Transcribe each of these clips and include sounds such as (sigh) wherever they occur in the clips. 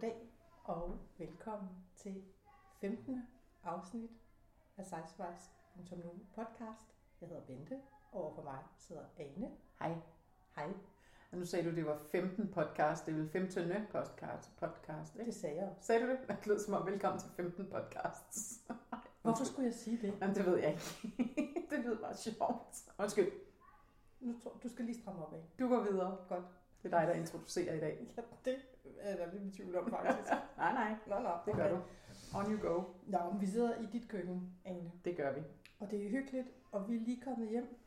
Goddag og velkommen til 15. afsnit af Sejsvejs.nu podcast. Jeg hedder Bente, og overfor mig sidder Ane. Hej. Hej, Og nu sagde du, det var 15 podcast. Det er vel 15. podcast, podcast ikke? det sagde jeg også. Sagde du det? (laughs) Det lød som om, velkommen til 15 podcasts. (laughs) Hvorfor skulle jeg sige det? Jamen, det ved jeg ikke. (laughs) det lyder bare sjovt. Undskyld. Nu tror, du skal lige stramme op af. Du går videre. Godt. Det er dig, der introducerer i dag. Ja, (laughs) det er jeg lidt i tvivl om faktisk. (laughs) nej, nej. Nå, nå, Det gør du. On you go. Nå, vi sidder i dit køkken, Ane. Det gør vi. Og det er hyggeligt, og vi er lige kommet hjem.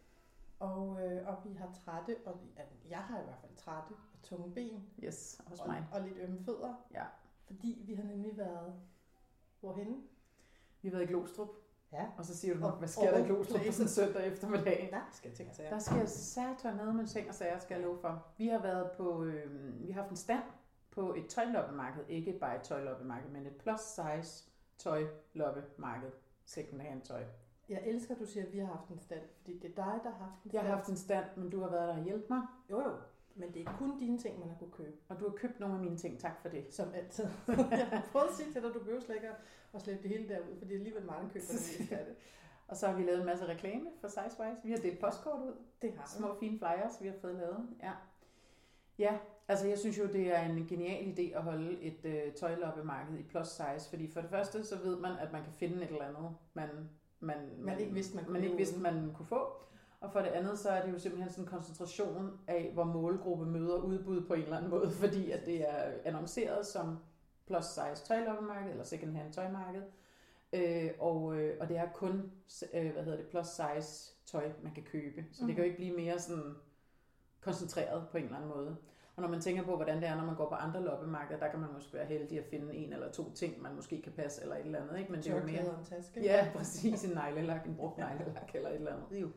Og, øh, og vi har trætte, og vi, altså, jeg har i hvert fald trætte og tunge ben. Yes, hos og, mig. og lidt ømme fødder. Ja. Fordi vi har nemlig været... Hvorhenne? Vi har været i Glostrup. Ja. Og så siger du, Og- hvad sker der i og Glostrup søndag eftermiddag? Der skal jeg tænke at sige. Der sker satan noget med ting og sager, skal jeg love for. Vi har været på, øh, vi har haft en stand på et tøjloppemarked. Ikke bare et tøjloppemarked, men et plus size tøjloppemarked. Second hand tøj. Jeg elsker, at du siger, at vi har haft en stand, fordi det er dig, der har haft en Jeg stand. har haft en stand, men du har været der og hjælpe mig. Jo, jo. Men det er kun dine ting, man har kunne købe. Og du har købt nogle af mine ting. Tak for det. Som altid. (laughs) jeg har prøvet at sige til dig, du behøver slet ikke at- at slæbe det hele derud, for det er alligevel mange køber, der mest af det. Og så har vi lavet en masse reklame for Sizewise. Vi har delt postkort ud. Det har vi. Små fine flyers, vi har fået lavet. Ja. Ja, altså jeg synes jo, det er en genial idé at holde et øh, tøjloppemarked i plus size, fordi for det første, så ved man, at man kan finde et eller andet, man, man, Man ikke vidste, man kunne man ikke vidste, man kunne få. Og for det andet, så er det jo simpelthen sådan en koncentration af, hvor målgruppe møder udbud på en eller anden måde, (laughs) fordi at det er annonceret som plus size tøjloppemarked eller second hand tøjmarked. Øh, og, øh, og det er kun øh, hvad hedder det, plus size tøj, man kan købe. Så mm. det kan jo ikke blive mere sådan koncentreret på en eller anden måde. Og når man tænker på, hvordan det er, når man går på andre loppemarkeder, der kan man måske være heldig at finde en eller to ting, man måske kan passe eller et eller andet. Ikke? Men det er jo mere... En taske. Ja, præcis. En neglelak, en brugt neglelak eller et eller andet. Jo.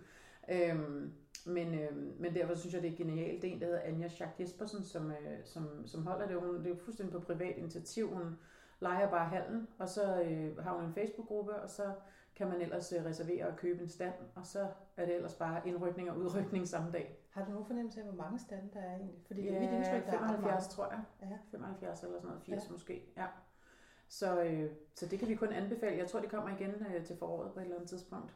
Øhm, men, øhm, men derfor synes jeg, det er genialt. Det er en, der hedder Anja Schack Jespersen, som, øh, som, som holder det. Hun, det er jo fuldstændig på privat initiativ. Hun leger bare hallen, og så øh, har hun en Facebook-gruppe, og så kan man ellers øh, reservere og købe en stand, og så er det ellers bare indrykning og udrykning samme dag. Har du nogen fornemmelse af, hvor mange stande der er egentlig? Fordi det Ja, er mit indtryk, der er ret 75, tror jeg. Ja. 75 eller sådan noget, 80 Ja. ja. måske. Ja. Så, øh, så det kan vi kun anbefale. Jeg tror, det kommer igen øh, til foråret på et eller andet tidspunkt.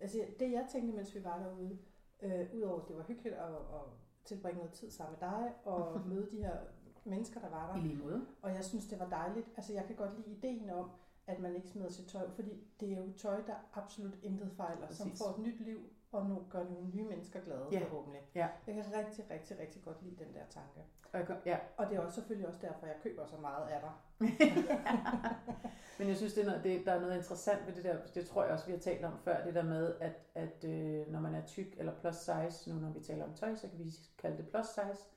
Altså, det jeg tænkte, mens vi var derude, øh, udover at det var hyggeligt at, at tilbringe noget tid sammen med dig, og (laughs) møde de her mennesker, der var der, I lige måde. Og jeg synes, det var dejligt. Altså, jeg kan godt lide ideen om, at man ikke smider sit tøj, fordi det er jo tøj, der absolut intet fejler, som Præcis. får et nyt liv, og nu gør nogle nye mennesker glade, Ja. forhåbentlig. Ja. Jeg kan rigtig, rigtig, rigtig godt lide den der tanke. Og ja, Og det er også selvfølgelig også derfor, jeg køber så meget af dig. (laughs) Men jeg synes, det er noget, det, der er noget interessant ved det der, det tror jeg også, vi har talt om før, det der med, at, at øh, når man er tyk eller plus size, nu når vi taler om tøj, så kan vi kalde det plus size,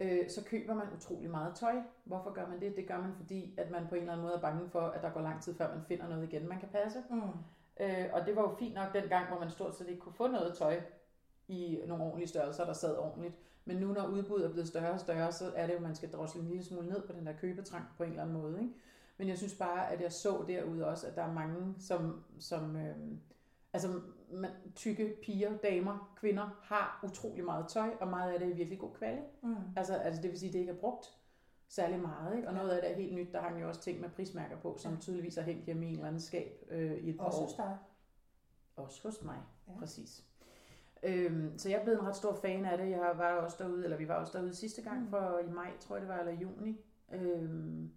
øh, så køber man utrolig meget tøj. Hvorfor gør man det? Det gør man, fordi at man på en eller anden måde er bange for, at der går lang tid, før man finder noget igen, man kan passe. Mm. Øh, og det var jo fint nok dengang, hvor man stort set ikke kunne få noget tøj i nogle ordentlige størrelser, der sad ordentligt. Men nu når udbuddet er blevet større og større, så er det jo, at man skal drosle en lille smule ned på den der købetrang på en eller anden måde. Ikke? Men jeg synes bare, at jeg så derude også, at der er mange, som, som øh, altså man, tykke piger, damer, kvinder, har utrolig meget tøj, og meget af det er virkelig god kvalitet. Mm. Altså, altså det vil sige, at det ikke er brugt særlig meget. Ikke? Og noget af det er helt nyt. Der hang jo også ting med prismærker på, som tydeligvis er hængt hjemme i en eller anden skab øh, i et par Også år. hos dig. Også hos mig, Ja. præcis. Øhm, så jeg er blevet en ret stor fan af det. Jeg var også derude, eller vi var også derude sidste gang, Mm. for i maj, tror jeg det var, eller juni. Øhm,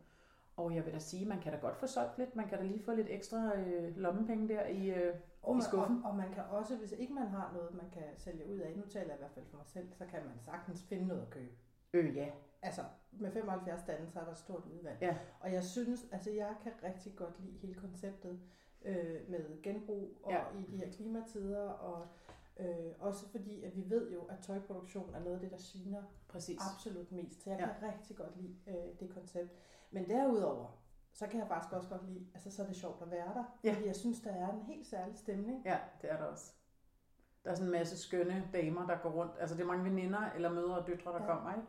og jeg vil da sige, man kan da godt få solgt lidt. Man kan da lige få lidt ekstra øh, lommepenge der i, øh, Og, i man, skuffen. og, og man kan også, hvis ikke man har noget, man kan sælge ud af, nu taler jeg i hvert fald for mig selv, så kan man sagtens finde noget at købe. Øh, ja. Altså, med 75 stande, så er der et stort udvalg. Ja. Og jeg synes, altså jeg kan rigtig godt lide hele konceptet øh, med genbrug og ja. I de her klimatider, og øh, også fordi, at vi ved jo, at tøjproduktion er noget af det, der sviner Præcis. absolut mest. Så jeg Ja. kan rigtig godt lide øh, det koncept. Men derudover, så kan jeg faktisk også godt lide, altså så er det sjovt at være der. Ja. Fordi jeg synes, der er en helt særlig stemning. Ja, det er der også. Der er sådan en masse skønne damer, der går rundt. Altså det er mange veninder eller mødre og døtre, der ja. kommer, ikke?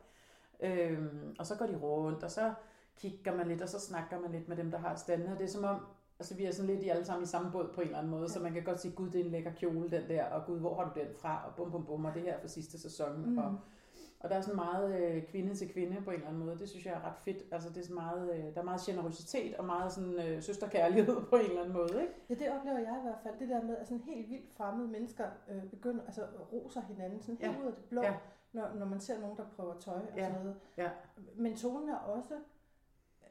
Øhm, og så går de rundt, og så kigger man lidt, og så snakker man lidt med dem, der har standene. Og det er som om, altså vi er sådan lidt i alle sammen i samme båd på en eller anden måde, ja. så man kan godt sige, gud, det er en lækker kjole, den der, og gud, hvor har du den fra, og bum, bum, bum, og det her er fra sidste sæson. Mm. Og, Og der er sådan meget øh, kvinde til kvinde på en eller anden måde. Det synes jeg er ret fedt. Altså det er sådan meget, øh, der er meget generøsitet og meget sådan øh, søsterkærlighed (laughs) på en eller anden måde. Ikke? Ja, det oplever jeg i hvert fald. Det der med, at sådan helt vildt fremmede mennesker øh, begynder, altså roser hinanden sådan helt Ja. ud af det blå, Ja. Når, når man ser nogen, der prøver tøj og Ja. sådan noget. Ja. Men tonen er også,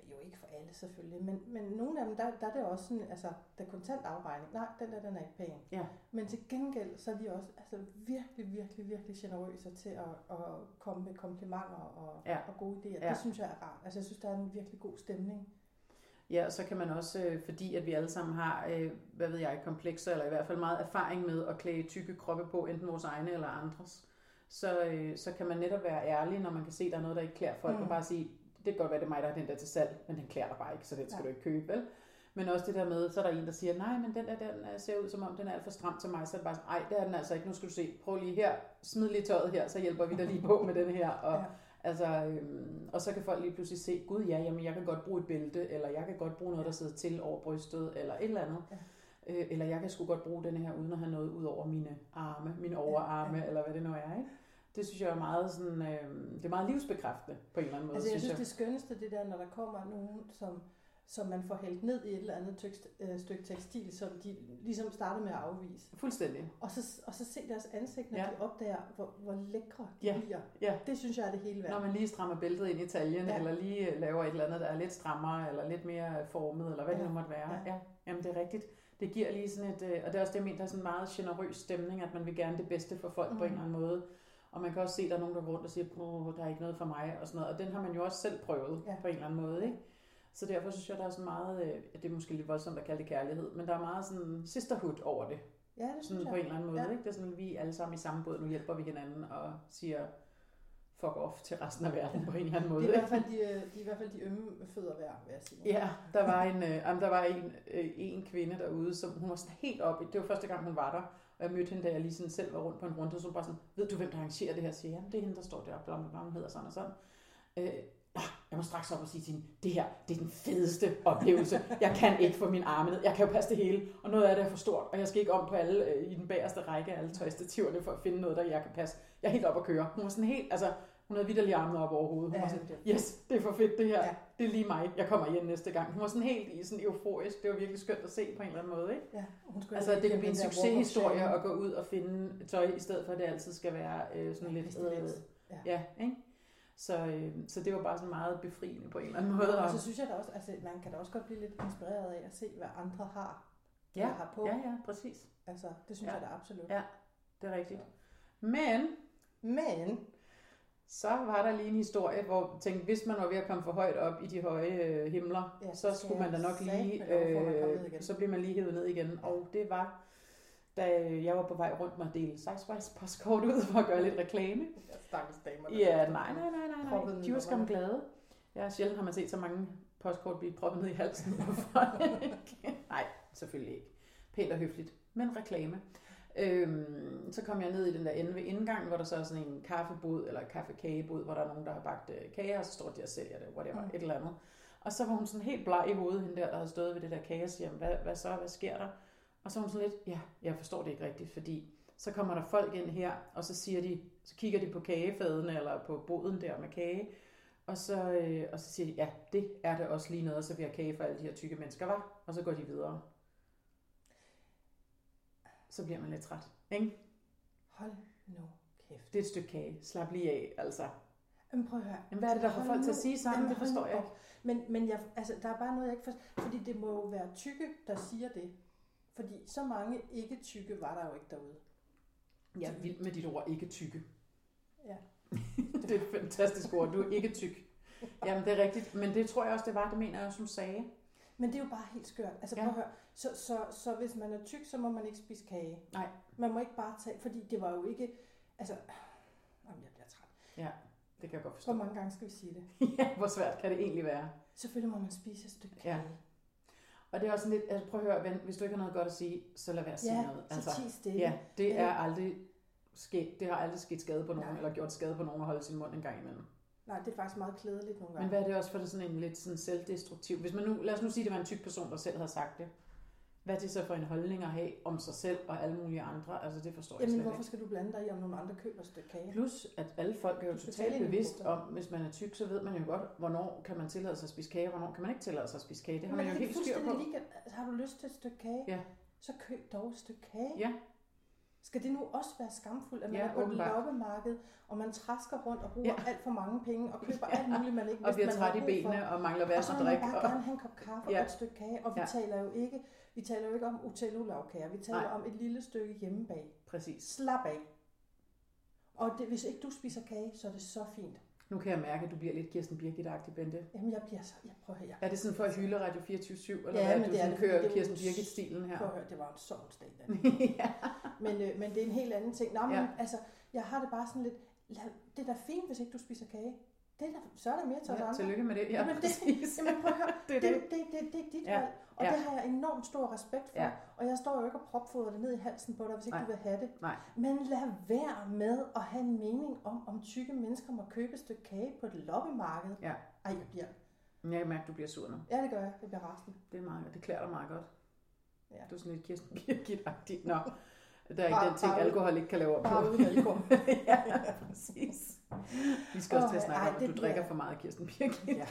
jo ikke for alle selvfølgelig, men, men nogle af dem, der, der er det også sådan, altså, der er kontant afregning. Nej, den der, den er ikke pæn. Ja. Men til gengæld, så er de også altså, virkelig, virkelig, virkelig generøse til at, at komme med komplimenter og, Ja. og gode idéer. Ja. Det synes jeg er rart. Altså, jeg synes, der er en virkelig god stemning. Ja, og så kan man også, øh, fordi at vi alle sammen har, øh, hvad ved jeg, komplekser, eller i hvert fald meget erfaring med at klæde tykke kroppe på, enten vores egne eller andres, så, øh, så kan man netop være ærlig, når man kan se, at der er noget, der ikke klæder folk, mm. Og bare sige, det kan godt være, det er mig, der har den der til salg, men den klæder dig bare ikke, så den skal Ja. du ikke købe, vel? Men også det der med, så er der en, der siger, nej, men den der, den øh, ser ud som om, den er alt for stram til mig, så er det bare sådan, ej, det er den altså ikke, nu skal du se, prøv lige her, smid lige tøjet her, så hjælper vi dig lige på med den her, (laughs) og, Ja. Altså, øhm, og så kan folk lige pludselig se, gud ja, jamen jeg kan godt bruge et bælte, eller jeg kan godt bruge noget, der sidder til over brystet, eller et eller andet. Ja. Øh, eller jeg kan sgu godt bruge den her, uden at have noget ud over mine arme, mine overarme, ja. eller hvad det nu er. Ikke? Det synes jeg er meget, sådan, øh, det er meget livsbekræftende på en eller anden måde, Altså, jeg synes, jeg. det skønneste, det der, når der kommer nogen, som, som man får hældt ned i et eller andet tyk, øh, stykke tekstil, som de ligesom starter med at afvise. Fuldstændig. Og så, og så se deres ansigt, når Ja. de opdager, hvor, hvor lækre de Ja. bliver. Ja. Det synes jeg er det hele værd. Når man lige strammer bæltet ind i taljen, ja. Eller lige laver et eller andet, der er lidt strammere, eller lidt mere formet, eller hvad ja. det nu måtte være. Ja. Ja. ja. Jamen, det er rigtigt. Det giver lige sådan et, øh, og det er også det, jeg mener, der er sådan en meget generøs stemning, at man vil gerne det bedste for folk mm. på en Mhm. eller anden måde. Og man kan også se, at der er nogen, der går rundt og siger, at der er ikke noget for mig, og sådan noget. Og den har man jo også selv prøvet ja. På en eller anden måde, ikke? Så derfor synes jeg, der er sådan meget, øh, det er måske lidt voldsomt at kalde det kærlighed, men der er meget sådan sisterhood over det, Ja, det sådan synes på en jeg. eller anden måde, Ja. ikke? Det er sådan, vi er alle sammen i samme båd, nu hjælper vi hinanden og siger fuck off til resten af verden på en eller anden måde. Det er i hvert fald de, øh, de, i hvert fald de ømme fødder værd, vil jeg sige. Ja, der var en, øh, der var en, øh, en kvinde derude, som hun var sådan helt op i, det var første gang hun var der, og jeg mødte hende, da jeg lige sådan selv var rundt på en runde, så bare sådan, ved du hvem der arrangerer det her? Så siger, jamen det er hende, der står deroppe, bla, bla, bla, hun hedder sådan og sådan. Øh, jeg må straks op og sige til hende, det her, det er den fedeste oplevelse. Jeg kan ikke få min arme ned. Jeg kan jo passe det hele, og noget af det er for stort, og jeg skal ikke om på alle, øh, i den bagerste række af alle tøjstativerne for at finde noget, der jeg kan passe. Jeg er helt op at køre. Hun var sådan helt, altså, hun havde vidderlig armene op over hovedet. Hun Ja, var sådan, yes, det er for fedt det her. Ja. Det er lige mig. Jeg kommer igen næste gang. Hun var sådan helt i sådan euforisk. Det var virkelig skønt at se på en eller anden måde. Ikke? Ja, hun skulle Altså, det kan blive en succeshistorie at gå ud og finde tøj, i stedet for at det altid skal være øh, sådan Ja, lidt... pestilens. Ja. ja, ikke? Så, øh, så det var bare sådan meget befriende på en eller anden måde. Og så synes jeg da også, altså man kan da også godt blive lidt inspireret af at se, hvad andre har, ja, har på. ja, ja, præcis. Altså, det synes Ja. jeg da absolut. Ja. Det er rigtigt. Men Men, så var der lige en historie, hvor jeg tænkte, hvis man var ved at komme for højt op i de høje øh, himler, Ja, så skulle man da nok lige, øh, så bliver man lige hævet ned igen. Og det var, da jeg var på vej rundt med at dele Sizewise postkort ud for at gøre lidt reklame. (laughs) stakkels damer. Ja, nej, nej, nej, nej, nej. De var skam glade. Ja, sjældent har man set så mange postkort blive proppet ned i halsen (laughs) på folk. nej, selvfølgelig ikke. Pænt og høfligt, men reklame. Øhm, så kom jeg ned i den der ende ved indgangen, hvor der så er sådan en kaffebod, eller kaffekagebod, hvor der er nogen, der har bagt øh, kager, og så står de og sælger det, whatever, Mm. et eller andet. Og så var hun sådan helt bleg i hovedet, hende der, der havde stået ved det der kage, og siger, hvad, hvad så, hvad sker der? Og så var hun sådan lidt, ja, jeg forstår det ikke rigtigt, fordi så kommer der folk ind her, og så siger de, så kigger de på kagefadene, eller på boden der med kage, og så, øh, og så siger de, ja, det er det også lige noget at servere kage for alle de her tykke mennesker, var. Og så går de videre. Så bliver man lidt træt, ikke? Hold nu kæft. Det er et stykke kage. Slap lige af, altså. Men prøv at høre. Jamen, hvad er det, der får folk til at sige sammen? Jamen, Det forstår jeg ikke. Men, men jeg, altså, der er bare noget, jeg ikke forstår. Fordi det må jo være tykke, der siger det. Fordi så mange ikke-tykke var der jo ikke derude. Jeg er vild med dit ord, ikke tykke. Ja. (laughs) det er et fantastisk ord. Du er ikke tyk. Jamen, det er rigtigt. Men det tror jeg også, det var. Det mener jeg også, hun sagde. Men det er jo bare helt skørt. Altså Ja. prøv at høre. Så, så, så hvis man er tyk, så må man ikke spise kage. Nej. Man må ikke bare tage, fordi det var jo ikke, altså, jamen, jeg bliver træt. Det kan jeg godt Hvor forstå. mange gange skal vi sige det? (laughs) ja, hvor svært kan det egentlig være? Selvfølgelig må man spise et stykke kage. Ja. Og det er også sådan lidt, altså prøv at høre, ven, hvis du ikke har noget godt at sige, så lad være at sige ja noget. så ti stille. ja, det Ja. er aldrig sket, det har aldrig sket skade på nogen, Nej. eller gjort skade på nogen at holde sin mund en gang imellem. Nej, det er faktisk meget klædeligt nogle Men gange. hvad er det også for det sådan en lidt sådan selvdestruktiv? Hvis man nu, lad os nu sige, at det var en tyk person, der selv havde sagt det. Hvad er det så for en holdning at have om sig selv og alle mulige andre? Altså det forstår jeg Jamen, slet hvorfor skal du blande dig i, om nogle andre køber et stykke kage? Plus, at alle folk er jo totalt bevidst om, hvis man er tyk, så ved man jo godt, hvornår kan man tillade sig at spise kage, og hvornår kan man ikke tillade sig at spise kage. Det har Men man jo helt styr på. ligegyldigt? Altså, har du lyst til et stykke kage? Ja. Så køb dog et stykke kage. Ja. Skal det nu også være skamfuldt, at man Ja, er på et loppemarked, og man træsker rundt og bruger Ja. alt for mange penge, og køber (laughs) Ja. alt muligt, man ikke Og vidste, bliver man træt i brug for. benene og mangler Og vand så og vil man drik. bare Og... gerne have en kop kaffe Ja. og et stykke kage, og vi Ja. taler jo ikke, vi taler jo ikke om utello-lavkager, vi taler Nej. om et lille stykke hjemmebag. Præcis. Slap af. Og det, hvis ikke du spiser kage, så er det så fint. Nu kan jeg mærke, at du bliver lidt Kirsten Birgit-agtig, Bente. Jamen, jeg bliver så... Jeg prøver høre. Er det sådan for at hylde Radio 24 eller Ja, hvad? men du det er sådan det, kører det Kirsten Birgit-stilen her? Prøv at høre, det var en sovnsdag. da. (laughs) ja. Men, øh, men det er en helt anden ting. Nå, men Ja. altså, jeg har det bare sådan lidt... Lad, det er da fint, hvis ikke du spiser kage. Det er da, så er der mere til os ja, tillykke med det. Ja, Jamen, det-. Jamen prøv at høre, (laughs) det er det, det. det, det, det er dit Ja, valg, og ja. det har jeg enormt stor respekt for. Ja. Og jeg står jo ikke og propfodrer det ned i halsen på dig, hvis ikke Nej. du vil have det. Nej. Men lad være med at have en mening om, om tykke mennesker må købe et stykke kage på et loppemarked. Ja. Ej, jeg bliver... Jeg kan mærke, at du bliver sur nu. Ja, det gør jeg. Jeg bliver rasende. Det er meget. Det klæder dig meget godt. Ja. Du er sådan lidt Kirsten Birgit-agtig. Nå, der er ikke Bare- den ting, bare- alkohol ikke kan lave op på. Bare uden alkohol. (laughs) ja, præcis. Vi skal også til at snakke om, at du bliver- drikker for meget Kirsten Birgit. ja.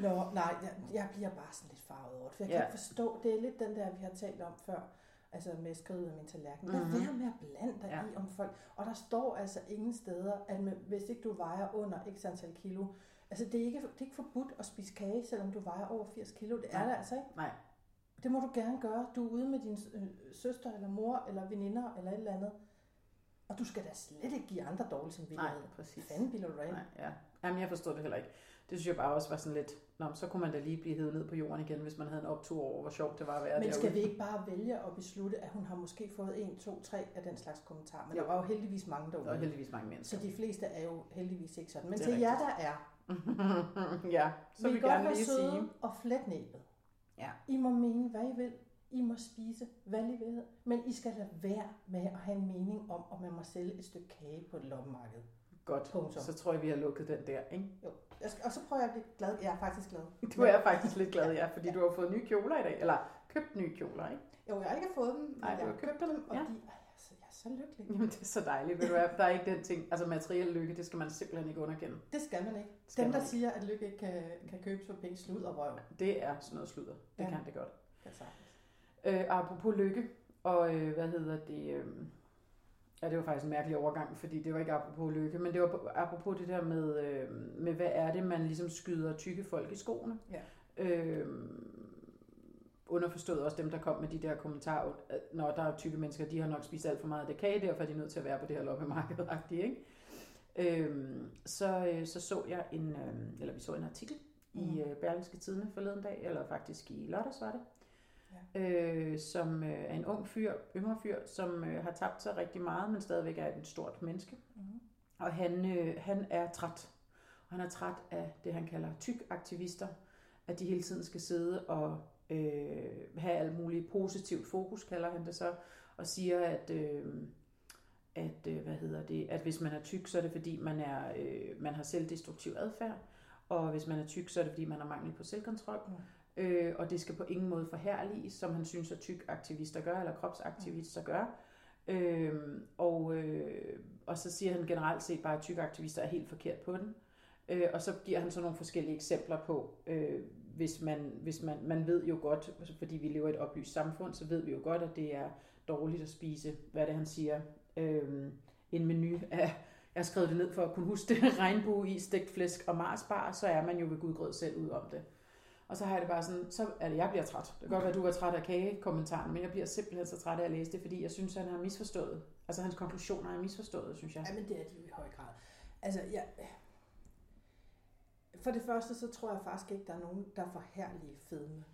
Nå, nej, jeg, jeg bliver bare sådan lidt farvet over det. For jeg kan Ja. ikke forstå, det er lidt den der, vi har talt om før, altså med skridt af min tallerken. Lad Mhm. være med at blande dig Ja. i om folk. Og der står altså ingen steder, at med, hvis ikke du vejer under x antal kilo, altså det er, ikke, det er ikke forbudt at spise kage, selvom du vejer over 80 kilo. Det er Nej. det altså ikke. Nej. Det må du gerne gøre. Du er ude med din øh, søster eller mor eller veninder eller et eller andet. Og du skal da slet ikke give andre dårlig Nej, samvittighed. præcis. Fanden bilder du? Nej, ja. Jamen, jeg forstod det heller ikke. Det synes jeg bare også var sådan lidt, Nå, så kunne man da lige blive hævet ned på jorden igen, hvis man havde en optur over, hvor sjovt det var at være Men skal derude. vi ikke bare vælge at beslutte, at hun har måske fået en, to, tre af den slags kommentarer? Men Jo. der var jo heldigvis mange Der var derude. heldigvis mange mennesker. Så de fleste er jo heldigvis ikke sådan. Men til jer, der er, (laughs) ja, så vil I vil godt gerne lige sige, og fletnæbet. Ja. I må mene, hvad I vil. I må spise, hvad I vil. Men I skal lade være med at have en mening om, om man må sælge et stykke kage på et loppemarked. godt, Punktum. så tror jeg, vi har lukket den der, ikke? Jo. Jeg skal, og så prøver jeg at blive glad. Jeg er faktisk glad. Du er faktisk lidt glad, ja, fordi du har fået nye kjoler i dag, eller købt nye kjoler, ikke? Jo, jeg har ikke fået dem, men Nej, jeg har har købt dem, og Ja. de, ej, altså, jeg er så lykkelig. Jamen, det er så dejligt, ved du hvad? Der er ikke den ting, altså materiel lykke, det skal man simpelthen ikke underkende. Det skal man ikke. Skal Dem, der ikke. siger, at lykke ikke kan, kan købes for penge, slud og røv. Det er sådan noget sludder. Det Ja. kan det godt. Kan sagtens. Øh, apropos lykke, og øh, hvad hedder det... Øh, ja, det var faktisk en mærkelig overgang, fordi det var ikke apropos lykke, men det var apropos det der med, øh, med hvad er det, man ligesom skyder tykke folk i skoene. Ja. Øh, underforstået også dem, der kom med de der kommentarer, at når der er tykke mennesker, de har nok spist alt for meget af det kage, derfor er de nødt til at være på det her loppemarked ikke? Øhm, så, øh, så så jeg en, øh, eller vi så en artikel mm. i Mhm. øh, Berlingske Tidene forleden dag, eller faktisk i lørdags var det, Ja. øh, som øh, er en ung fyr, yngre fyr, som øh, har tabt sig rigtig meget, men stadigvæk er et stort menneske. Mm-hmm. Og han, øh, han er træt. Og han er træt af det, han kalder tyk-aktivister. At de hele tiden skal sidde og øh, have alt muligt positivt fokus, kalder han det så. Og siger, at, øh, at, øh, hvad hedder det, at hvis man er tyk, så er det fordi, man, er, øh, man har selvdestruktiv adfærd. Og hvis man er tyk, så er det fordi, man har mangel på selvkontrol. Mm. Øh, og det skal på ingen måde forherliges, som han synes, at tyk-aktivister gør, eller kropsaktivister gør. Øh, og, øh, og så siger han generelt set bare, at tyk-aktivister er helt forkert på den. Øh, og så giver han så nogle forskellige eksempler på, øh, hvis, man, hvis man, man ved jo godt, altså fordi vi lever i et oplyst samfund, så ved vi jo godt, at det er dårligt at spise, hvad det han siger, øh, en menu af, jeg har skrevet det ned for at kunne huske det, (laughs) regnbue i stegt flæsk og marsbar, så er man jo ved gudgrød selv ud om det. Og så har jeg det bare sådan, så er det, jeg bliver træt. Det kan godt være, at du var træt af kagekommentaren, men jeg bliver simpelthen så træt af at læse det, fordi jeg synes, han har misforstået. Altså hans konklusioner er misforstået, synes jeg. Ja, men det er de jo i høj grad. Altså, jeg... For det første, så tror jeg faktisk ikke, der er nogen, der er forhærlige fedme.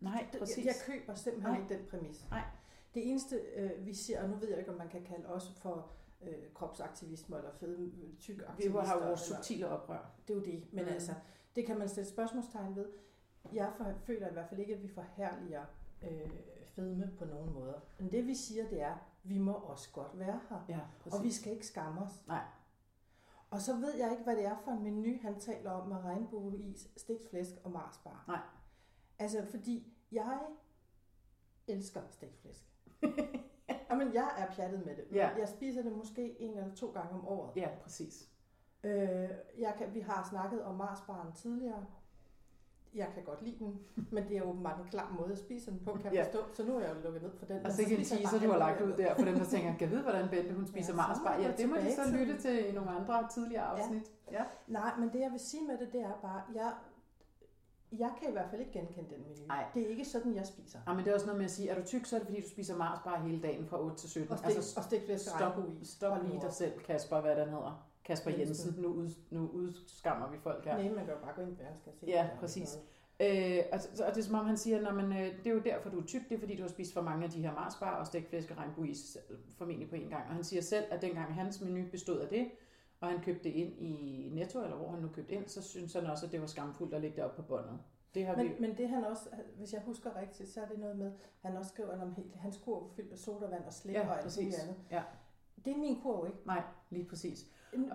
Nej, præcis. Jeg, jeg køber simpelthen Nej. ikke den præmis. Nej. Det eneste, øh, vi ser, og nu ved jeg ikke, om man kan kalde os for øh, kropsaktivisme eller fedme, tyk Vi aktivister. har vores eller- subtile oprør. Det er jo det, men Mm. altså, det kan man sætte spørgsmålstegn ved. Jeg for, føler i hvert fald ikke, at vi forherliger øh, fedme på nogen måder. Men det vi siger, det er, vi må også godt være her. Ja, præcis. Og vi skal ikke skamme os. Nej. Og så ved jeg ikke, hvad det er for en menu, han taler om med regnbueis, stegt flæsk og marsbar. Nej. Altså, fordi jeg elsker stegt flæsk. (laughs) Jamen, jeg er pjattet med det. men Ja. Jeg spiser det måske en eller to gange om året. Ja, præcis. Øh, jeg kan, vi har snakket om marsbaren tidligere. Jeg kan godt lide den, (laughs) men det er åbenbart en klam måde at spise den på, kan jeg Ja. forstå. Så nu er jeg jo lukket ned for den. Og så spiser jeg teaser, du har lagt ud der, for dem, der tænker, kan vide, hvordan Bente hun spiser Ja, ja, så Mars må jeg Ja, det må de så lytte til i nogle andre tidligere afsnit. Ja. Nej, men det jeg vil sige med det, det er bare, jeg, jeg kan i hvert fald ikke genkende den menu. Nej. Det er ikke sådan, jeg spiser. ja. men det er også noget med at sige, er du tyk, så er det fordi, du spiser Mars bare hele dagen fra 8 til 17. Og stik, altså, og stik flæsk og stop, stop nu lige dig selv, Kasper, hvad den hedder. Kasper Jensen. Nu, ud, nu udskammer vi folk her. Nej, man kan jo bare gå ind i skal se. Ja, præcis. Øh, og, og det er som om han siger, at men, øh, det er jo derfor, du er tyk, det er fordi, du har spist for mange af de her marsbar og stegt flæsk og regnbueis øh, formentlig på en gang. Og han siger selv, at dengang hans menu bestod af det, og han købte det ind i Netto, eller hvor han nu købte ind, så synes han også, at det var skamfuldt at lægge det op på båndet. Det har vi... Men, men det han også, hvis jeg husker rigtigt, så er det noget med, han også skriver om helt, hans kurv fyldt sodavand og slik Ja, og alt muligt andet. Ja. Det er min kurv ikke. Nej, lige præcis.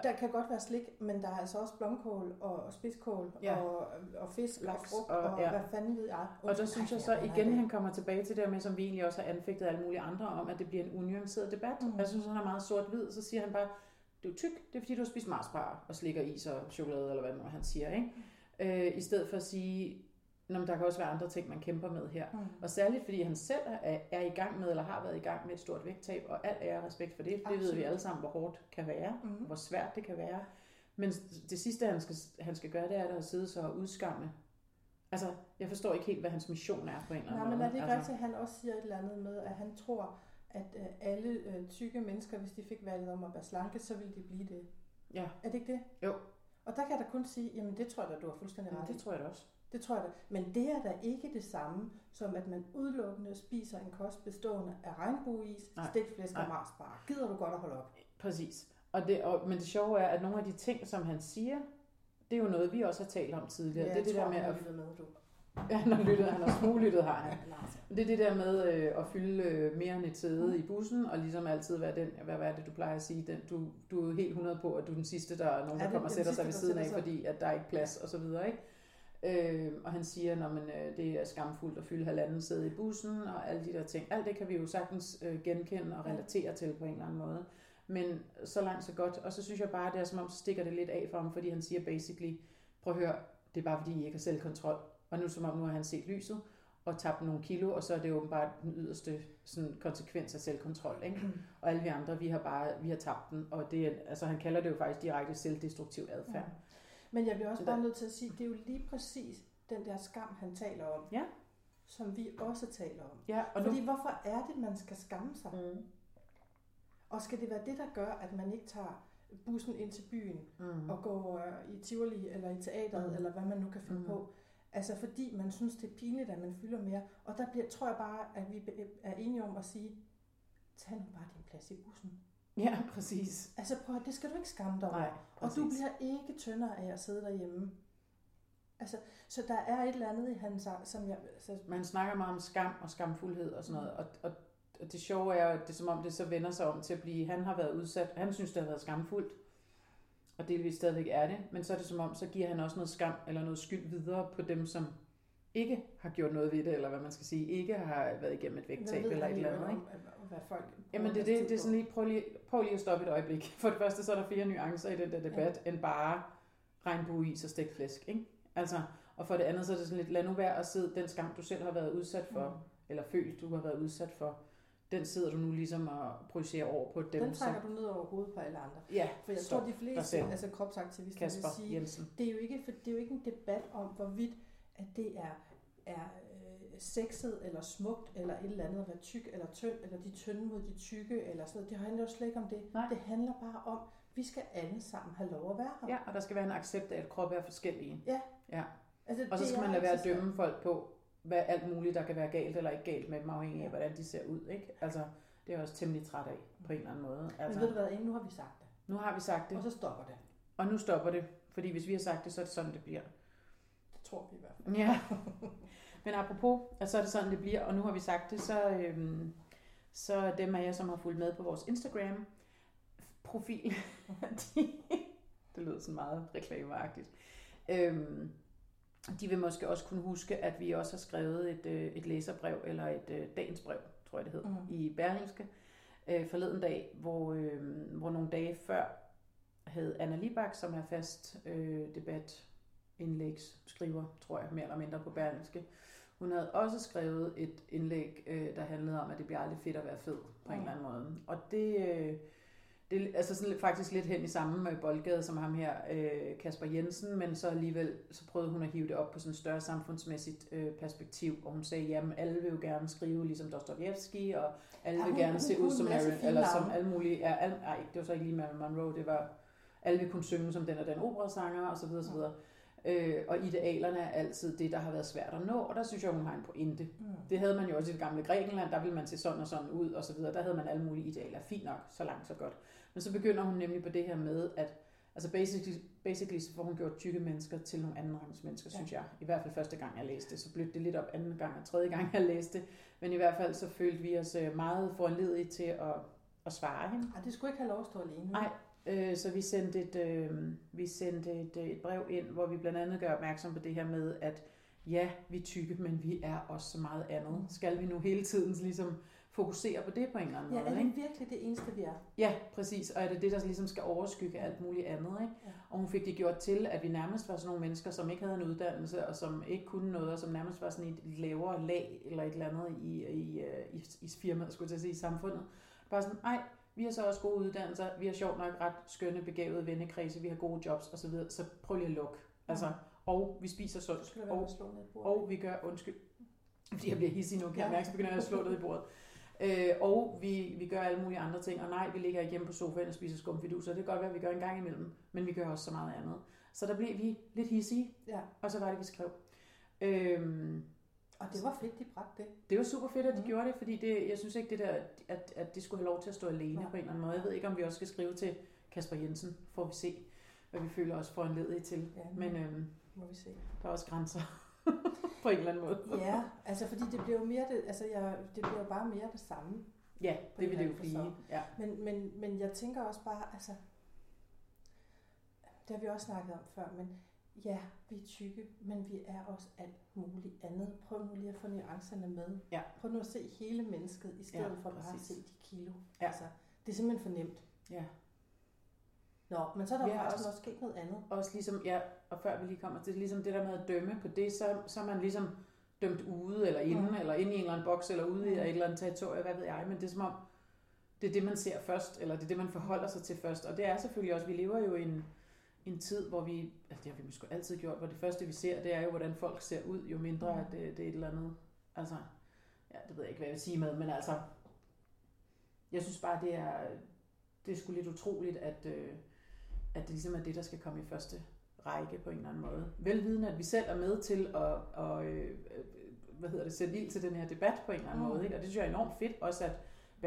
Der kan godt være slik, men der er altså også blomkål og spidskål Ja. og, og fisk Laks og frugt og- og, ja. hvad fanden ved jeg. Og der Undskyld, synes jeg så igen, han kommer tilbage til det med, som vi egentlig også har anfægtet alle mulige andre om, at det bliver en unuanceret debat. Mm. Mm. Jeg synes, han er meget sort-hvid, så siger han bare, du er tyk, det er fordi, du har spist marsbar og slikker is og chokolade, eller hvad nu han siger, ikke? Øh, I stedet for at sige, Nå, men der kan også være andre ting, man kæmper med her. Mm. Og særligt fordi han selv er, er i gang med, eller har været i gang med et stort vægttab, og alt ære og respekt for det. Det ved vi Absolut. alle sammen, hvor hårdt kan være, Mm. hvor svært det kan være. Men det sidste, han skal, han skal gøre, det er at sidde så og udskamme. Altså, jeg forstår ikke helt, hvad hans mission er på en eller anden Nej, men måde. er det ikke altså, rigtigt, at han også siger et eller andet med, at han tror, at øh, alle øh, tykke mennesker, hvis de fik valget om at være slanke, så ville de blive det. Ja, Er det ikke det? Jo. Og der kan jeg da kun sige, jamen det tror jeg da, du har fuldstændig ret det tror jeg da også. Det tror jeg da. Men det er da ikke det samme, som at man udelukkende spiser en kost bestående af regnbueis, Nej. stegt flæsk og marsbar. Gider du godt at holde op? Præcis. Og det, og, men det sjove er, at nogle af de ting, som han siger, det er jo noget, vi også har talt om tidligere. det er det der med, at... med, du. (laughs) Ja, han har lyttet, han har smuglyttet, har han. Ja. Det er det der med øh, at fylde øh, mere end et sæde i bussen, og ligesom altid være den, hvad, hvad er det, du plejer at sige, den, du, du er helt 100 på, at du er den sidste, der er nogen, Ja, der er kommer og sætter sig ved siden af, fordi at der er ikke plads, og så videre, ikke? Øh, og han siger, at det er skamfuldt at fylde halvanden sæde i bussen, og alle de der ting. Alt det kan vi jo sagtens øh, genkende og relatere til på en eller anden måde. Men så langt så godt. Og så synes jeg bare, det er som om, så stikker det lidt af for ham, fordi han siger basically, prøv at høre, det er bare fordi, I ikke har selvkontrol. Og nu som om, nu har han set lyset og tabt nogle kilo, og så er det åbenbart den yderste sådan, konsekvens af selvkontrol. Ikke? Og alle vi andre, vi har bare vi har tabt den, og det er, altså, han kalder det jo faktisk direkte selvdestruktiv adfærd. Ja. Men jeg bliver også Så bare nødt til at sige, det er jo lige præcis den der skam, han taler om, Ja. som vi også taler om. Ja, og Fordi nu... hvorfor er det, man skal skamme sig? Mm. Og skal det være det, der gør, at man ikke tager bussen ind til byen Mm. og går øh, i Tivoli eller i teateret, Mm. eller hvad man nu kan finde Mm. på? Altså fordi man synes, det er pinligt, at man fylder mere. Og der bliver, tror jeg bare, at vi er enige om at sige, tag nu bare din plads i bussen. Ja, (laughs) præcis. Altså prøv, det skal du ikke skamme dig over. Nej, Og du bliver ikke tyndere af at sidde derhjemme. Altså, så der er et eller andet i hans, som jeg... Så, Man snakker meget om skam og skamfuldhed og sådan noget, og, og, og det sjove er at det er som om, det så vender sig om til at blive, han har været udsat, han synes, det har været skamfuldt, og delvis stadigvæk er det, men så er det som om, så giver han også noget skam eller noget skyld videre på dem, som ikke har gjort noget ved det, eller hvad man skal sige, ikke har været igennem et vægttab eller et eller andet, ikke? hvad folk... Jamen det det, det er sådan lige, prøv lige, prøv lige at stoppe et øjeblik. (laughs) For det første, så er der flere nuancer i den der debat, ja. end bare regnbueis og stegt flæsk, ikke? Altså, og for det andet, så er det sådan lidt, lad nu være at sidde, den skam, du selv har været udsat for, Mm. eller følt, du har været udsat for, den sidder du nu ligesom og projicerer over på dem, Den som... trækker du ned over hovedet på alle andre. Ja, For jeg stop tror, de fleste altså kropsaktivister Kasper vil sige, Jensen. det er, jo ikke, for det er jo ikke en debat om, hvorvidt at det er, er øh, sexet eller smukt, eller et eller andet at være tyk eller tynd, eller de tynde mod de tykke, eller sådan noget. Det handler jo slet ikke om det. Nej. Det handler bare om, vi skal alle sammen have lov at være her. Ja, og der skal være en accept af, at kroppe er forskellige. Altså, Og så skal man lade være at dømme folk på, hvad alt muligt, der kan være galt eller ikke galt med dem, afhængig af, hvordan de ser ud, ikke? Altså, det er jeg også temmelig træt af, på en eller anden måde. Men Altså, ved du hvad, nu har vi sagt det. nu har vi sagt det, Og så stopper det. og nu stopper det. Fordi hvis vi har sagt det, så er det sådan, det bliver. Tror vi i hvert fald. Ja. Men apropos, at så er det sådan, det bliver, og nu har vi sagt det, så, øhm, så dem af jer, som har fulgt med på vores Instagram-profil, (laughs) de, det lyder sådan meget reklameagtigt, øhm, de vil måske også kunne huske, at vi også har skrevet et, øh, et læserbrev, eller et øh, dagens brev, tror jeg det hed, Mm. mm. i Berlingske øh, forleden dag, hvor, øh, hvor nogle dage før havde Anna Libak, som er fast øh, debat indlægsskriver, tror jeg, mere eller mindre på Berlingske. Hun havde også skrevet et indlæg, øh, der handlede om, at det bliver aldrig fedt at være fed på en Mm. eller anden måde. Og det, øh, det er altså sådan faktisk lidt hen i samme øh, boldgade som ham her, øh, Kasper Jensen, men så alligevel så prøvede hun at hive det op på sådan et større samfundsmæssigt øh, perspektiv, og hun sagde, jamen alle vil jo gerne skrive ligesom Dostojevski, og alle Ja, vil hun- gerne hun se ud kunne som en Marilyn, eller som alle mulige, ja, alle, ej, det var så ikke lige Marilyn Monroe, det var, alle vil kunne synge som den og den operasanger, og så videre, så videre. Øh, og idealerne er altid det, der har været svært at nå, og der synes jeg, hun har en pointe. Mm. Det havde man jo også i det gamle Grækenland, der ville man se sådan og sådan ud, og så videre. Der havde man alle mulige idealer. Fint nok, så langt, så godt. Men så begynder hun nemlig på det her med, at altså basically, basically så får hun gjort tykke mennesker til nogle andenrangs mennesker, Ja. synes jeg. I hvert fald første gang, jeg læste det. Så blev det lidt op anden gang og tredje gang, jeg læste det. Men i hvert fald så følte vi os øh, meget foranledige til at, at svare hende. Ej, det skulle ikke have lov at stå alene. Nej, Øh, så vi sendte, et, øh, vi sendte et, øh, et brev ind, hvor vi blandt andet gør opmærksom på det her med, at ja, vi er tykke, men vi er også så meget andet. Skal vi nu hele tiden ligesom fokusere på det på en eller anden Ja, måde? er ikke? det virkelig det eneste, vi er? Ja, præcis. Og er det det, der ligesom skal overskygge alt muligt andet? Ikke? Ja. Og hun fik det gjort til, at vi nærmest var sådan nogle mennesker, som ikke havde en uddannelse, og som ikke kunne noget, og som nærmest var sådan et lavere lag, eller et eller andet i, i, øh, i, i firmaet, skulle jeg sige, i samfundet. Bare sådan, ej, vi har så også gode uddannelser, vi har sjovt nok ret skønne, begavede vennekredse, vi har gode jobs osv., så, videre, så prøv lige at lukke. Altså, og vi spiser sundt, og og vi gør, undskyld, fordi jeg bliver hissig nu, kan jeg mærke, så begynder jeg at slå ned i bordet. Øh, og vi, vi gør alle mulige andre ting, og nej, vi ligger ikke hjemme på sofaen og spiser skumfiduser, det kan godt være, at vi gør en gang imellem, men vi gør også så meget andet. Så der blev vi lidt hissige, Ja, og så var det, vi skrev. Øhm, og det var fedt, de bragte det. det var super fedt, at de mm. gjorde det, fordi det, jeg synes ikke, det der, at, at det skulle have lov til at stå alene Nej. på en eller anden måde. Jeg ved ikke, om vi også skal skrive til Kasper Jensen, får vi se, hvad vi føler os foranledige til. Ja, Men øhm, må vi se. der er også grænser (laughs) på en eller anden måde. Ja, altså fordi det bliver jo mere det, altså jeg, det bliver jo bare mere det samme. Ja, det vil det jo blive. Ja. Men, men, men jeg tænker også bare, altså, det har vi også snakket om før, men ja, vi er tykke, men vi er også alt muligt andet. Prøv nu lige at få nuancerne med. Ja. Prøv nu at se hele mennesket, i stedet Ja, for bare at se de kilo. Ja. Altså, det er simpelthen for nemt. ja. Nå, men så er der har faktisk også- også sket noget andet. også ligesom, ja, og før vi lige kommer til ligesom det der med at dømme på det, så, så er man ligesom dømt ude, eller inde, Mm. mm. eller inde i en eller anden boks, eller ude i Mm. et eller andet territorie, hvad ved jeg, men det er som om, det er det, man ser først, eller det er det, man forholder sig til først, og det er selvfølgelig også, vi lever jo i en, en tid, hvor vi, altså det har vi måske altid gjort, hvor det første, vi ser, det er jo, hvordan folk ser ud, jo mindre, Mm. at det, det er et eller andet, altså, ja, det ved jeg ikke, hvad jeg vil sige med, men altså, jeg synes bare, det er, det er sgu lidt utroligt, at, øh, at det ligesom er det, der skal komme i første række på en eller anden måde. Velvidende, at vi selv er med til at, at øh, øh, hvad hedder det, sætte ild til den her debat på en eller anden mm. måde. Ikke? Og det synes jeg er enormt fedt, også at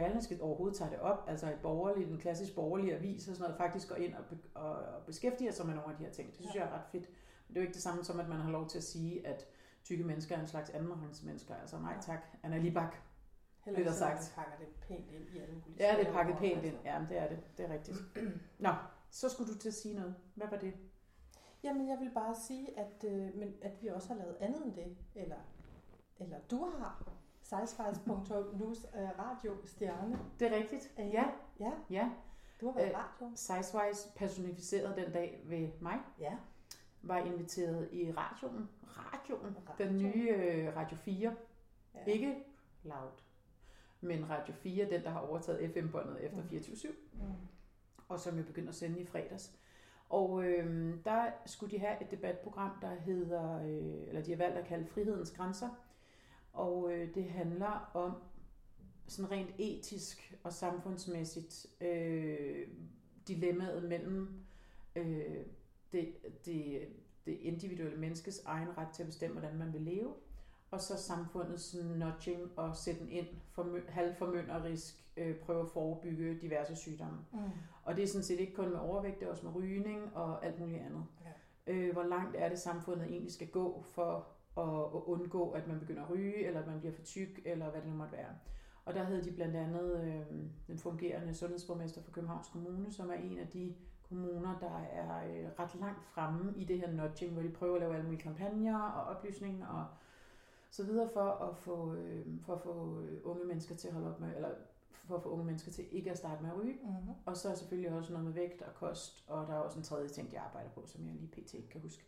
Berlingske overhovedet tager det op, altså et borgerligt, en klassisk borgerlig avis og sådan noget, faktisk går ind og, be, og, og beskæftiger sig med nogle af de her ting. Det synes Ja. ja. jeg er ret fedt. Men det er jo ikke det samme som, at man har lov til at sige, at tykke mennesker er en slags andenrangsmennesker. Altså nej Ja. tak, Anna Libak. Heller ikke sagt. man pakker det pænt ind i alle mulige Ja, det er pakket pænt altså. ind. Ja, men det er det. Det er rigtigt. (clears throat) Nå, så skulle du til at sige noget. Hvad var det? Jamen, jeg vil bare sige, at, øh, men, at vi også har lavet andet end det. Eller, eller du har. Sejsvejs.news øh, radio stjerne. Det er rigtigt. Øh, Ja, Ja, ja. du har været Øh, radio. Sizewise personificeret den dag ved mig, Ja. var inviteret i radioen. Radioen. Radio. Den nye øh, Radio 4. ja. Ikke loud, men Radio 4, den der har overtaget FM-båndet efter Mm. 24-7, Mm. og som jeg begyndte at sende i fredags. Og øh, der skulle de have et debatprogram, der hedder, øh, eller de har valgt at kalde Frihedens Grænser. Og øh, det handler om sådan rent etisk og samfundsmæssigt øh, dilemmaet mellem øh, det, det, det individuelle menneskes egen ret til at bestemme, hvordan man vil leve, og så samfundets nudging og sætte ind for halvformynderisk øh, prøve at forebygge diverse sygdomme. Mm. Og det er sådan set ikke kun med overvægt, det er også med rygning og alt muligt andet. Ja. Øh, hvor langt er det, samfundet egentlig skal gå for at, at undgå, at man begynder at ryge, eller at man bliver for tyk, eller hvad det nu måtte være. Og der havde de blandt andet øh, den fungerende sundhedsborgmester for Københavns Kommune, som er en af de kommuner, der er øh, ret langt fremme i det her nudging, hvor de prøver at lave alle mulige kampagner og oplysning og så videre for at få, øh, for at få øh, unge mennesker til at holde op med, eller for at få unge mennesker til ikke at starte med at ryge. Mm-hmm. Og så er selvfølgelig også noget med vægt og kost, og der er også en tredje ting, jeg arbejder på, som jeg lige pt. ikke kan huske.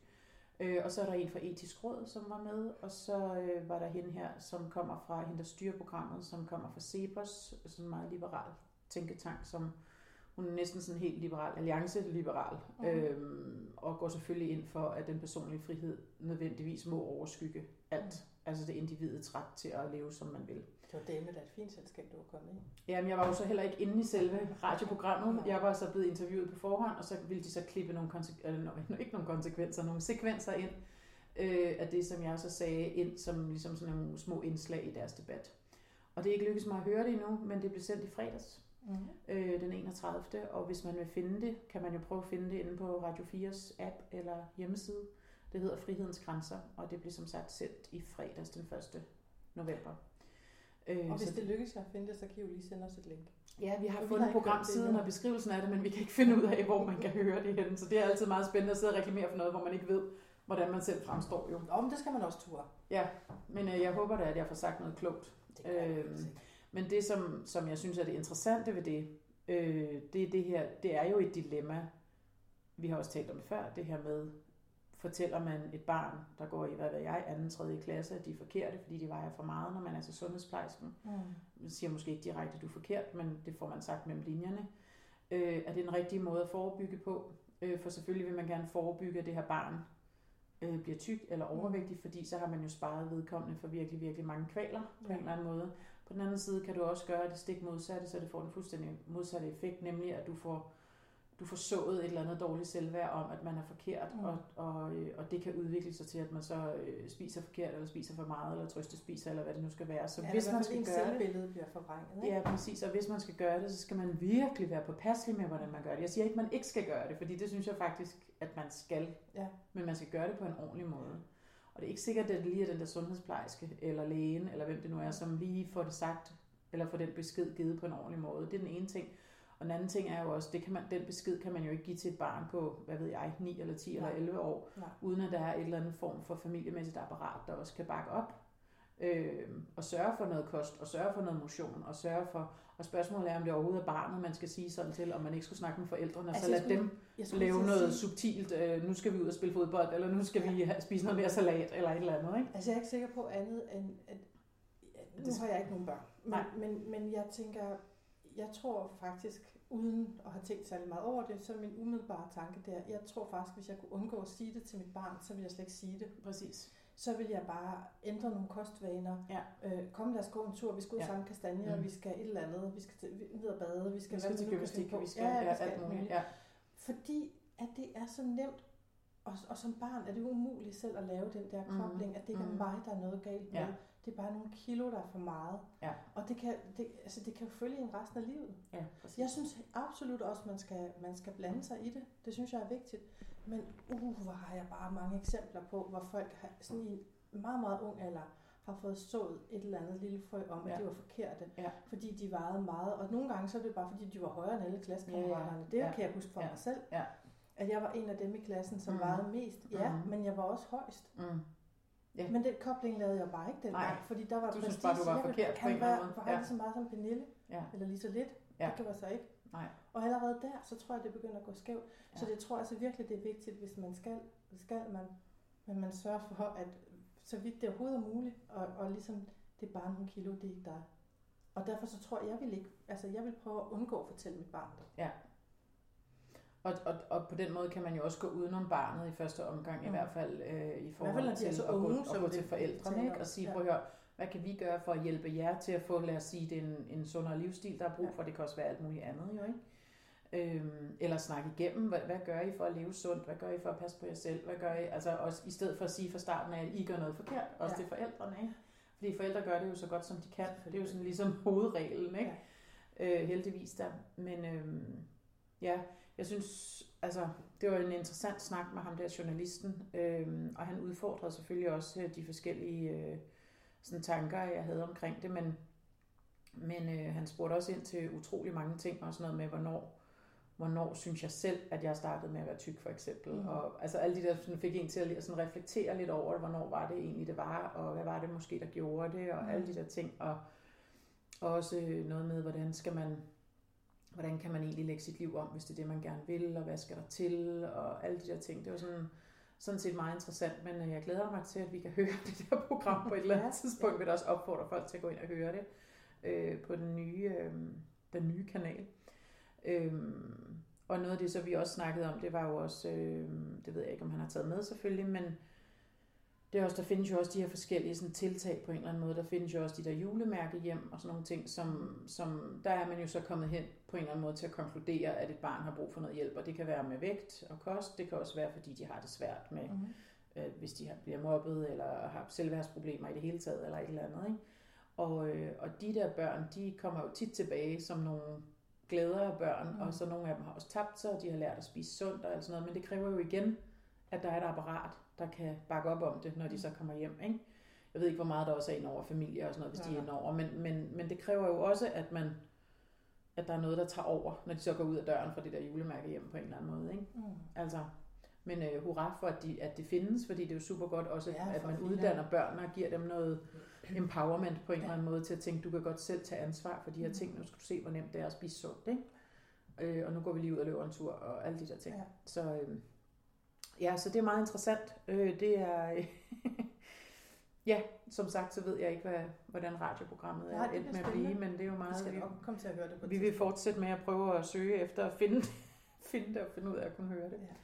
Øh, og så er der en fra Etisk Råd, som var med, og så øh, var der hende her, som kommer fra hende, der styrer programmet, som kommer fra Cepos, sådan en meget liberal tænketank, som hun er næsten sådan helt liberal, alliance-liberal, Mhm. øhm, og går selvfølgelig ind for, at den personlige frihed nødvendigvis må overskygge alt. Altså det individets ret til at leve, som man vil. Det var dame, der er et fint selskab, du var kommet i. Jamen, jeg var jo så heller ikke inde i selve radioprogrammet. Jeg var så blevet interviewet på forhånd, og så ville de så klippe nogle, konse- eller, no, (laughs) ikke nogle konsekvenser, nogle sekvenser ind øh, af det, som jeg så sagde ind som ligesom sådan nogle små indslag i deres debat. Og det er ikke lykkedes mig at høre det endnu, men det blev sendt i fredags, Mm-hmm. øh, den 31. Og hvis man vil finde det, kan man jo prøve at finde det inde på Radio 4's app eller hjemmeside. Det hedder Frihedens Grænser, og det blev som sagt sendt i fredags den 1. november. Øh, Og hvis så- det lykkes jer at finde det, så kan I jo lige sende os et link. Ja, vi har Og fundet programsiden og beskrivelsen af det, men vi kan ikke finde ud af, hvor man kan høre det henne. Så det er altid meget spændende at sidde og reklamere for noget, hvor man ikke ved, hvordan man selv fremstår jo. Nå, men det skal man også ture. Ja, men øh, jeg håber da, at jeg får sagt noget klogt. Det ikke. Men det, som, som jeg synes er det interessante ved det, øh, det er det her, det er jo et dilemma. Vi har også talt om det før, det her med, fortæller man et barn, der går i, hvad ved jeg, anden, tredje klasse, at de er forkerte, fordi de vejer for meget, når man er til sundhedsplejersken. Mm. Man siger måske ikke direkte, at du er forkert, men det får man sagt mellem linjerne. Øh, er det en rigtig måde at forebygge på? Øh, for selvfølgelig vil man gerne forebygge, at det her barn øh, bliver tyk eller overvægtig, fordi så har man jo sparet vedkommende for virkelig, virkelig mange kvaler på en eller anden måde. På den anden side kan du også gøre det stik modsatte, så det får den fuldstændig modsatte effekt, nemlig at du får du får sået et eller andet dårligt selvværd om, at man er forkert, Mm. og, og, øh, og det kan udvikle sig til, at man så øh, spiser forkert, eller spiser for meget, eller trøste spiser, eller hvad det nu skal være. Så Ja, hvis man skal gøre det, bliver forvrænget. Ikke? Ja, præcis. Og hvis man skal gøre det, så skal man virkelig være påpasselig med, hvordan man gør det. Jeg siger ikke, at man ikke skal gøre det, fordi det synes jeg faktisk, at man skal. Ja. Men man skal gøre det på en ordentlig måde. Og det er ikke sikkert, at det lige er den der sundhedsplejerske, eller lægen, eller hvem det nu er, som lige får det sagt, eller får den besked givet på en ordentlig måde. Det er den ene ting. Og den anden ting er jo også, det kan man, den besked kan man jo ikke give til et barn på, hvad ved jeg, 9 eller 10 Nej. eller 11 år, Nej. uden at der er et eller andet form for familiemæssigt apparat, der også kan bakke op øh, og sørge for noget kost, og sørge for noget motion, og sørge for, og spørgsmålet er, om det overhovedet er barnet, man skal sige sådan til, om man ikke skulle snakke med forældrene, altså, så jeg lad skulle- dem skulle lave at noget sige- subtilt, øh, nu skal vi ud og spille fodbold, eller nu skal vi have, spise noget mere salat, eller et eller andet, ikke? Altså jeg er ikke sikker på andet end, at nu Det- har jeg ikke nogen børn, men, Nej. men, men jeg tænker, jeg tror faktisk, uden at have tænkt særlig meget over det, så er min umiddelbare tanke der, jeg tror faktisk, hvis jeg kunne undgå at sige det til mit barn, så ville jeg slet ikke sige det. Præcis. Så vil jeg bare ændre nogle kostvaner. Ja. Øh, kom, lad os gå en tur, vi skal ud Ja. samle kastanjer, Mm. vi skal et eller andet, vi skal ned og bade, vi skal, Vi skal til gymnastik, vi skal, ja, ja, vi skal alt muligt. Ja. Fordi at det er så nemt, og, og som barn er det umuligt selv at lave den der Mhm. kobling, at det ikke er Mhm. mig, der er noget galt med. Ja. Det er bare nogle kilo, der er for meget. Ja. Og det kan, det, altså det kan jo følge en resten af livet. ja, præcis. Jeg synes absolut også, man skal, man skal blande sig i det. Det synes jeg er vigtigt. Men uh, hvor har jeg bare mange eksempler på, hvor folk har, sådan i meget, meget ung alder har fået sået et eller andet lille frø om, at Ja. de var forkerte, Ja. fordi de vejede meget. Og nogle gange så er det bare, fordi de var højere end alle klassekammeraterne. Ja, ja. Det Ja. kan jeg huske fra Ja. mig selv. Ja. At jeg var en af dem i klassen, som Mhm. vejede mest. Ja, Mhm. men jeg var også højst. Mm. Ja. Men den kobling lavede jeg bare ikke dengang, Nej. fordi der var Du synes bare, du var Jeg forkert på en være, måde. være Ja. lige så meget som Pernille, Ja. eller lige så lidt. Ja. Det kan jeg så ikke. Nej. Og allerede der, så tror jeg, det begynder at gå skævt. Ja. Så Ja. det tror jeg altså virkelig, det er vigtigt, hvis man skal, skal man, men man sørger for, at så vidt det overhovedet er muligt, og, og ligesom, det er bare nogle kilo, det er ikke dig. Og derfor så tror jeg, jeg vil ikke, altså jeg vil prøve at undgå at fortælle mit barn det. Og, og, og på den måde kan man jo også gå udenom barnet i første omgang, mm. i hvert fald øh, i forhold de er til så at, unge, gå, at gå til forældrene ikke? og sige, Ja. prøv at høre, hvad kan vi gøre for at hjælpe jer til at få, lad os sige, det en, en sundere livsstil, der er brug for, det kan også være alt muligt andet jo, ikke? Øhm, eller snakke igennem, hvad, hvad gør I for at leve sundt, hvad gør I for at passe på jer selv, hvad gør I, altså også i stedet for at sige fra starten af, at I gør noget forkert, også Ja. til forældrene, ikke? Fordi forældre gør det jo så godt, som de kan. Det er jo sådan ligesom (laughs) hovedreglen, ikke? Ja. Øh, heldigvis der. Men øhm, ja, jeg synes, altså, det var en interessant snak med ham der journalisten, øhm, og han udfordrede selvfølgelig også øh, de forskellige øh, sådan tanker, jeg havde omkring det, men, men øh, han spurgte også ind til utrolig mange ting, også noget med, hvornår, hvornår synes jeg selv, at jeg startede med at være tyk, for eksempel. Mm. Og altså alle de der sådan, fik en til at sådan reflektere lidt over, hvornår var det egentlig, det var, og hvad var det måske, der gjorde det, og Mm. alle de der ting. Og også noget med, hvordan skal man, hvordan kan man egentlig lægge sit liv om, hvis det er det, man gerne vil, og hvad skal der til, og alle de der ting. Det var sådan, sådan set meget interessant, men øh, jeg glæder mig til, at vi kan (laughs) høre det der program på et eller andet tidspunkt. ja. vil også opfordre folk til at gå ind og høre det øh, på den nye, øh, den nye kanal. Øhm, og noget af det, så vi også snakkede om, det var jo også, øh, det ved jeg ikke, om han har taget med selvfølgelig, men det er også, der findes jo også de her forskellige sådan, tiltag på en eller anden måde. Der findes jo også de der julemærke hjem og sådan nogle ting, som, som der er man jo så kommet hen på en eller anden måde til at konkludere, at et barn har brug for noget hjælp. Og det kan være med vægt og kost. Det kan også være, fordi de har det svært med, Mm. øh, hvis de har, bliver mobbet eller har selvværdsproblemer i det hele taget eller et eller andet. Ikke? Og, øh, og de der børn, de kommer jo tit tilbage som nogle glædere børn, Mm. og så nogle af dem har også tabt sig, og de har lært at spise sundt og alt sådan noget, men det kræver jo igen, at der er et apparat, der kan bakke op om det, når de så kommer hjem. Ikke? Jeg ved ikke, hvor meget der også er ind over familie og sådan noget, hvis de Ja. er ind over, men, men, men det kræver jo også, at man at der er noget, der tager over, når de så går ud af døren fra det der julemærke hjem på en eller anden måde. Ikke? Mm. Altså, men øh, hurra for, at, de, at det findes, fordi det er jo super godt også, Ja, ja, at man uddanner børnene og giver dem noget empowerment på en eller anden måde til at tænke, du kan godt selv tage ansvar for de her Mm. ting. Nu skal du se, hvor nemt det er at spise sundt. Ikke? Øh, og nu går vi lige ud og løber en tur og alle de der ting. Ja. Så øh, ja, så det er meget interessant. Øh, det er... (laughs) ja, som sagt, så ved jeg ikke, hvad, hvordan radioprogrammet Nej, er endt med at blive, men det er jo Vi meget... skal vi- nok komme til at høre det på vi vil fortsætte med at prøve at søge efter at finde, (laughs) finde det og finde ud af at kunne høre det. Ja.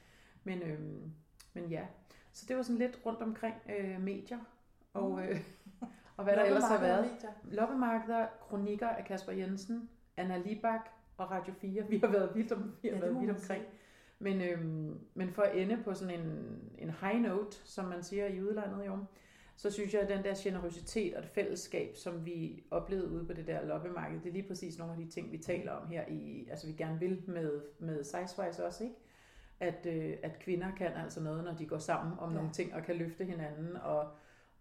Men, øhm, men ja, så det var sådan lidt rundt omkring øh, medier og, Mm. øh, og hvad der ellers har været. Loppemarkeder, kronikker af Kasper Jensen, Anna Libak og Radio 4. Vi har været vidt, om, vi har Ja, været man omkring. sige. Men, øhm, men for at ende på sådan en, en high note, som man siger i udlandet jo, så synes jeg, at den der generøsitet og det fællesskab, som vi oplevede ude på det der loppemarked, det er lige præcis nogle af de ting, vi taler om her i, altså vi gerne vil med, med Sizewise også, ikke? At, øh, at kvinder kan altså noget, når de går sammen om Ja. nogle ting og kan løfte hinanden, og,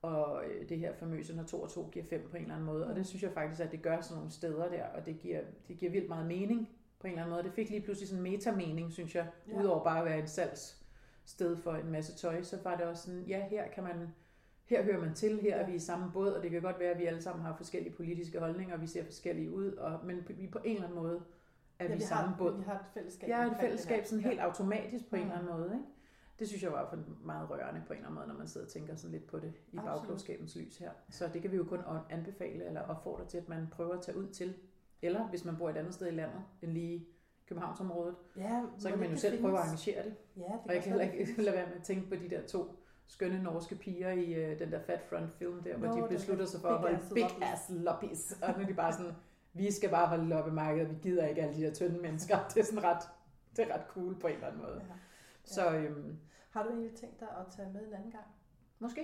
og øh, det her famøse, når to og to giver fem på en eller anden måde. Og Mm. det synes jeg faktisk, at det gør sådan nogle steder der, og det giver, det giver vildt meget mening på en eller anden måde. Det fik lige pludselig sådan en metamening, synes jeg, Ja. udover bare at være et salgssted for en masse tøj, så var det også sådan, ja, her kan man, her hører man til, her er Ja. vi i samme båd, og det kan godt være, at vi alle sammen har forskellige politiske holdninger, og vi ser forskellige ud, og, men vi på en eller anden måde er Ja, vi i samme har, båd. Vi har et fællesskab. Ja, et fællesskab sådan helt automatisk på en Mm. eller anden måde, ikke? Det synes jeg var for meget rørende på en eller anden måde, når man sidder og tænker sådan lidt på det i Absolut. bagklogskabens lys her. Så det kan vi jo kun an- anbefale eller opfordre til, at man prøver at tage ud til. Eller hvis man bor et andet sted i landet end lige Københavnsområdet, Ja, så kan man jo selv findes? prøve at arrangere det. Ja, det Og jeg kan heller ikke lade være med at tænke på de der to skønne norske piger i øh, den der Fat Front film der, hvor Nå, de beslutter sig for at holde big ass loppies. Og nu er de bare sådan, vi skal bare holde loppemarkedet, vi gider ikke alle de der tynde mennesker. Det er sådan ret, det er ret cool på en eller anden måde. Ja. Så øhm, Har du egentlig tænkt dig at tage med en anden gang? måske,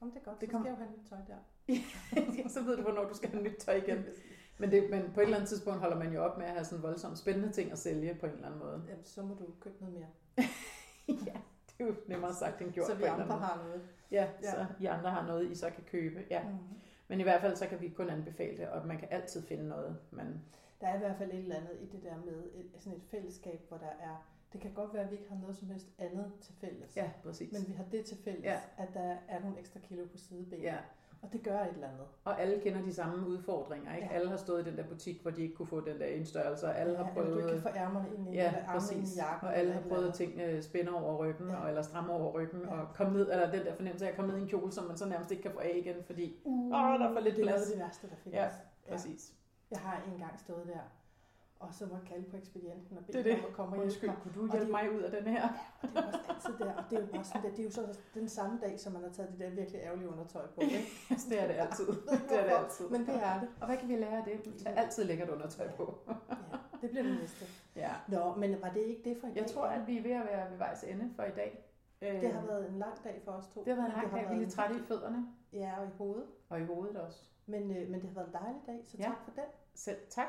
Om det er godt, Det så kommer- skal jeg jo have nyt tøj der. (laughs) så ved du, hvornår du skal have nyt tøj igen. (laughs) Men, det, men på et eller andet tidspunkt holder man jo op med at have sådan voldsomt spændende ting at sælge på en eller anden måde. Jamen, så må du købe noget mere. (laughs) ja, det er jo nemmere sagt end gjort så vi andre har noget. Ja, Ja. så I andre har noget, I så kan købe. Ja. Mm. Men i hvert fald, så kan vi kun anbefale det, og man kan altid finde noget. Man, Der er i hvert fald et eller andet i det der med et, sådan et fællesskab, hvor der er... Det kan godt være, at vi ikke har noget som helst andet til fælles. ja, præcis. Men vi har det til fælles, Ja. at der er nogle ekstra kilo på sideben. ja. Og det gør et eller andet. Og alle kender de samme udfordringer. Ikke? Ja. Alle har stået i den der butik, hvor de ikke kunne få den der indstørrelse, og alle ja, har Eller du prøvet... ikke kan få ærmerne ind i, Ja, eller præcis. i jakken. Og alle har et prøvet ting øh, spænde over ryggen, Ja. og, eller stramme over ryggen, Ja. og komme ned, eller den der fornemmelse af at komme ned i en kjole, som man så nærmest ikke kan få af igen, fordi... Uh, Åh, der er for lidt det er plads. af det værste, der findes. Ja, Præcis. Jeg har engang stået der, og så må jeg kalde på ekspedienten og er bede det. om at komme og hjælpe mig. kunne du hjælpe mig ud af den her? Og det er også altid der, og det er jo også sådan der, det er jo så den samme dag, som man har taget det der virkelig ærgerlige undertøj på. Ikke? Altså, (laughs) det er det altid. (laughs) Det er det altid. Men det er det. Og hvad kan vi lære af det? Tag altid lækkert undertøj på. Ja, det bliver det næste. (laughs) Ja. Nå, men var det ikke det for i dag? Jeg tror, at vi er ved at være ved vejs ende for i dag. Det har været en lang dag for os to. det har været en lang dag. Vi er lidt trætte i fødderne Ja, og i hovedet. og i hovedet også. Men, øh, men det har været en dejlig dag, så Ja. tak for den. Selv tak.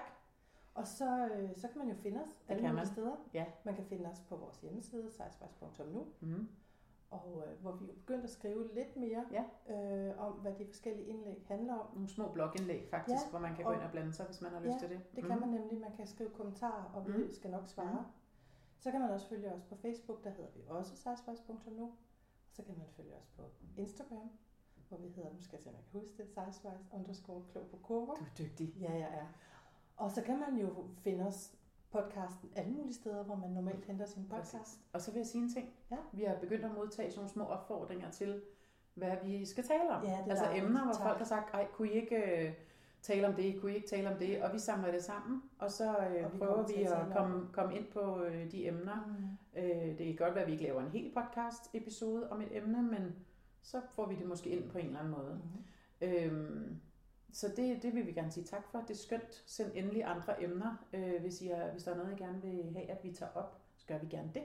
Og så, øh, så kan man jo finde os alle kan man. steder. Ja. Man kan finde os på vores hjemmeside, sejsvejs.nu, Mm. og øh, hvor vi er begyndt at skrive lidt mere Ja. øh, om, hvad de forskellige indlæg handler om. Nogle små blogindlæg faktisk, Ja, hvor man kan gå ind og blande sig, hvis man har Ja, lyst til det. Det Mm. kan man nemlig. Man kan skrive kommentarer, og vi Mm. skal nok svare. Så kan man også følge os på Facebook, der hedder vi også sizewise.nu. Og så kan man følge os på Instagram, hvor vi hedder, nu skal jeg se, om jeg kan huske det, sizewise underscore klog på kurver. Du er dygtig. Ja, jeg er. Og så kan man jo finde os podcasten alle mulige steder, hvor man normalt henter sin podcast. Præcis. Og så vil jeg sige en ting. Ja. Vi har begyndt at modtage sådan nogle små opfordringer til, hvad vi skal tale om. Ja, det er altså dejligt. emner, hvor Tak. folk har sagt, ej, kunne I ikke øh, tale om det, kunne I ikke tale om det? Og vi samler det sammen, og så øh, Og vi prøver vi at komme, komme ind på øh, de emner. Mm. Øh, det kan godt være, at vi ikke laver en hel podcast-episode om et emne, men så får vi det måske ind på en eller anden måde. Mm. Øhm, så det, det vil vi gerne sige tak for. Det er skønt. Send endelig andre emner, øh, hvis, I er, hvis der er noget, I gerne vil have, at vi tager op. Så gør vi gerne det.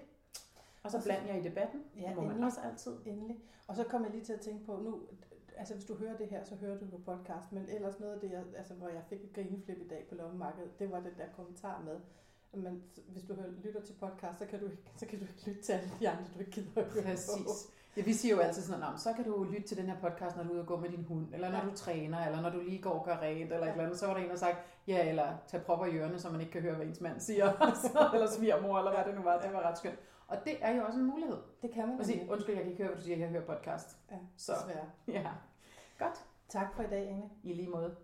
Og så Og så- bland jer i debatten. Ja, det må man endelig. også altid. Endelig. Og så kom jeg lige til at tænke på, nu, altså hvis du hører det her, så hører du på podcast, men ellers noget af det, jeg, altså, hvor jeg fik et grineflip i dag på lommemarkedet, det var den der kommentar med, men hvis du lytter til podcast, så kan, du ikke, så kan du ikke lytte til alle de andre, du ikke gider at høre på. Ja, vi siger jo altid sådan noget, "Nå, så kan du lytte til den her podcast, når du er ude og gå med din hund, eller når Ja. du træner, eller når du lige går og gør rent, eller et Ja. eller andet. Så var der en, der sagt, ja, eller tag propper i ørerne, så man ikke kan høre, hvad ens mand siger, (laughs) eller svigermor, eller hvad det nu var. Det var ret skønt. Og det er jo også en mulighed. Det kan man Og sige, undskyld, jeg kan ikke høre, hvad du siger, jeg hører podcast. Ja, Så, desværre. ja. Godt. Tak for i dag, Inge. I lige måde.